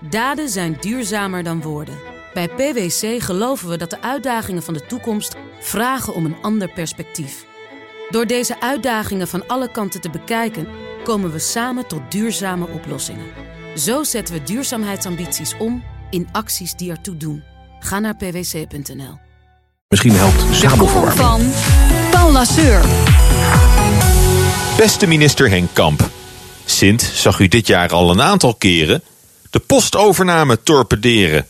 Daden zijn duurzamer dan woorden. Bij PwC geloven we dat de uitdagingen van de toekomst vragen om een ander perspectief. Door deze uitdagingen van alle kanten te bekijken, komen we samen tot duurzame oplossingen. Zo zetten we duurzaamheidsambities om in acties die ertoe doen. Ga naar pwc.nl. Misschien helpt sabelverwarming. van Paul Lasseur. Beste minister Henk Kamp. Sint zag u dit jaar al een aantal keren de postovername torpederen.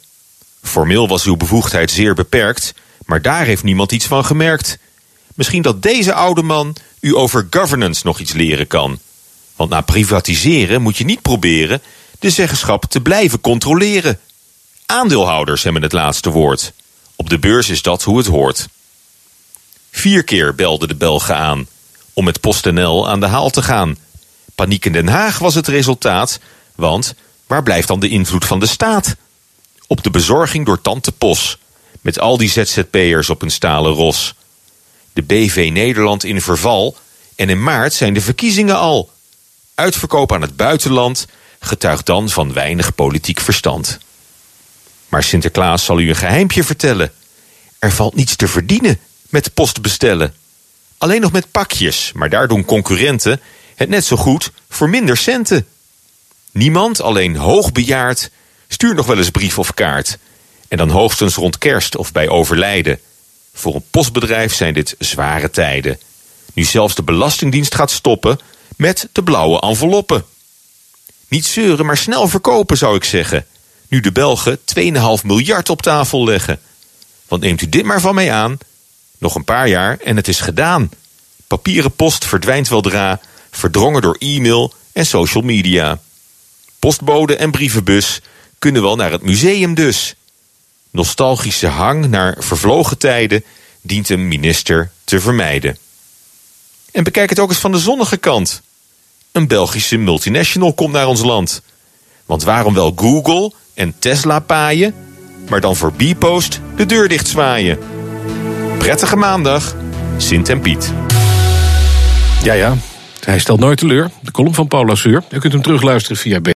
Formeel was uw bevoegdheid zeer beperkt, maar daar heeft niemand iets van gemerkt. Misschien dat deze oude man u over governance nog iets leren kan. Want na privatiseren moet je niet proberen de zeggenschap te blijven controleren. Aandeelhouders hebben het laatste woord. Op de beurs is dat hoe het hoort. Vier keer belden de Belgen aan om met PostNL aan de haal te gaan. Paniek in Den Haag was het resultaat, want waar blijft dan de invloed van de staat? Op de bezorging door Tante Pos, met al die ZZP'ers op een stalen ros. De BV Nederland in verval en in maart zijn de verkiezingen al. Uitverkoop aan het buitenland getuigt dan van weinig politiek verstand. Maar Sinterklaas zal u een geheimpje vertellen. Er valt niets te verdienen met post bestellen. Alleen nog met pakjes, maar daar doen concurrenten het net zo goed voor minder centen. Niemand, alleen hoogbejaard, stuurt nog wel eens brief of kaart. En dan hoogstens rond kerst of bij overlijden. Voor een postbedrijf zijn dit zware tijden. Nu zelfs de Belastingdienst gaat stoppen met de blauwe enveloppen. Niet zeuren, maar snel verkopen zou ik zeggen. Nu de Belgen 2,5 miljard op tafel leggen. Want neemt u dit maar van mij aan. Nog een paar jaar en het is gedaan. Papieren post verdwijnt weldra, verdrongen door e-mail en social media. Postbode en brievenbus kunnen wel naar het museum dus. Nostalgische hang naar vervlogen tijden dient een minister te vermijden. En bekijk het ook eens van de zonnige kant. Een Belgische multinational komt naar ons land. Want waarom wel Google en Tesla paaien, maar dan voor Bpost de deur dicht zwaaien? Prettige maandag, Sint en Piet. Ja, ja. Hij stelt nooit teleur. De column van Paul Lasseur. U kunt hem terugluisteren via B.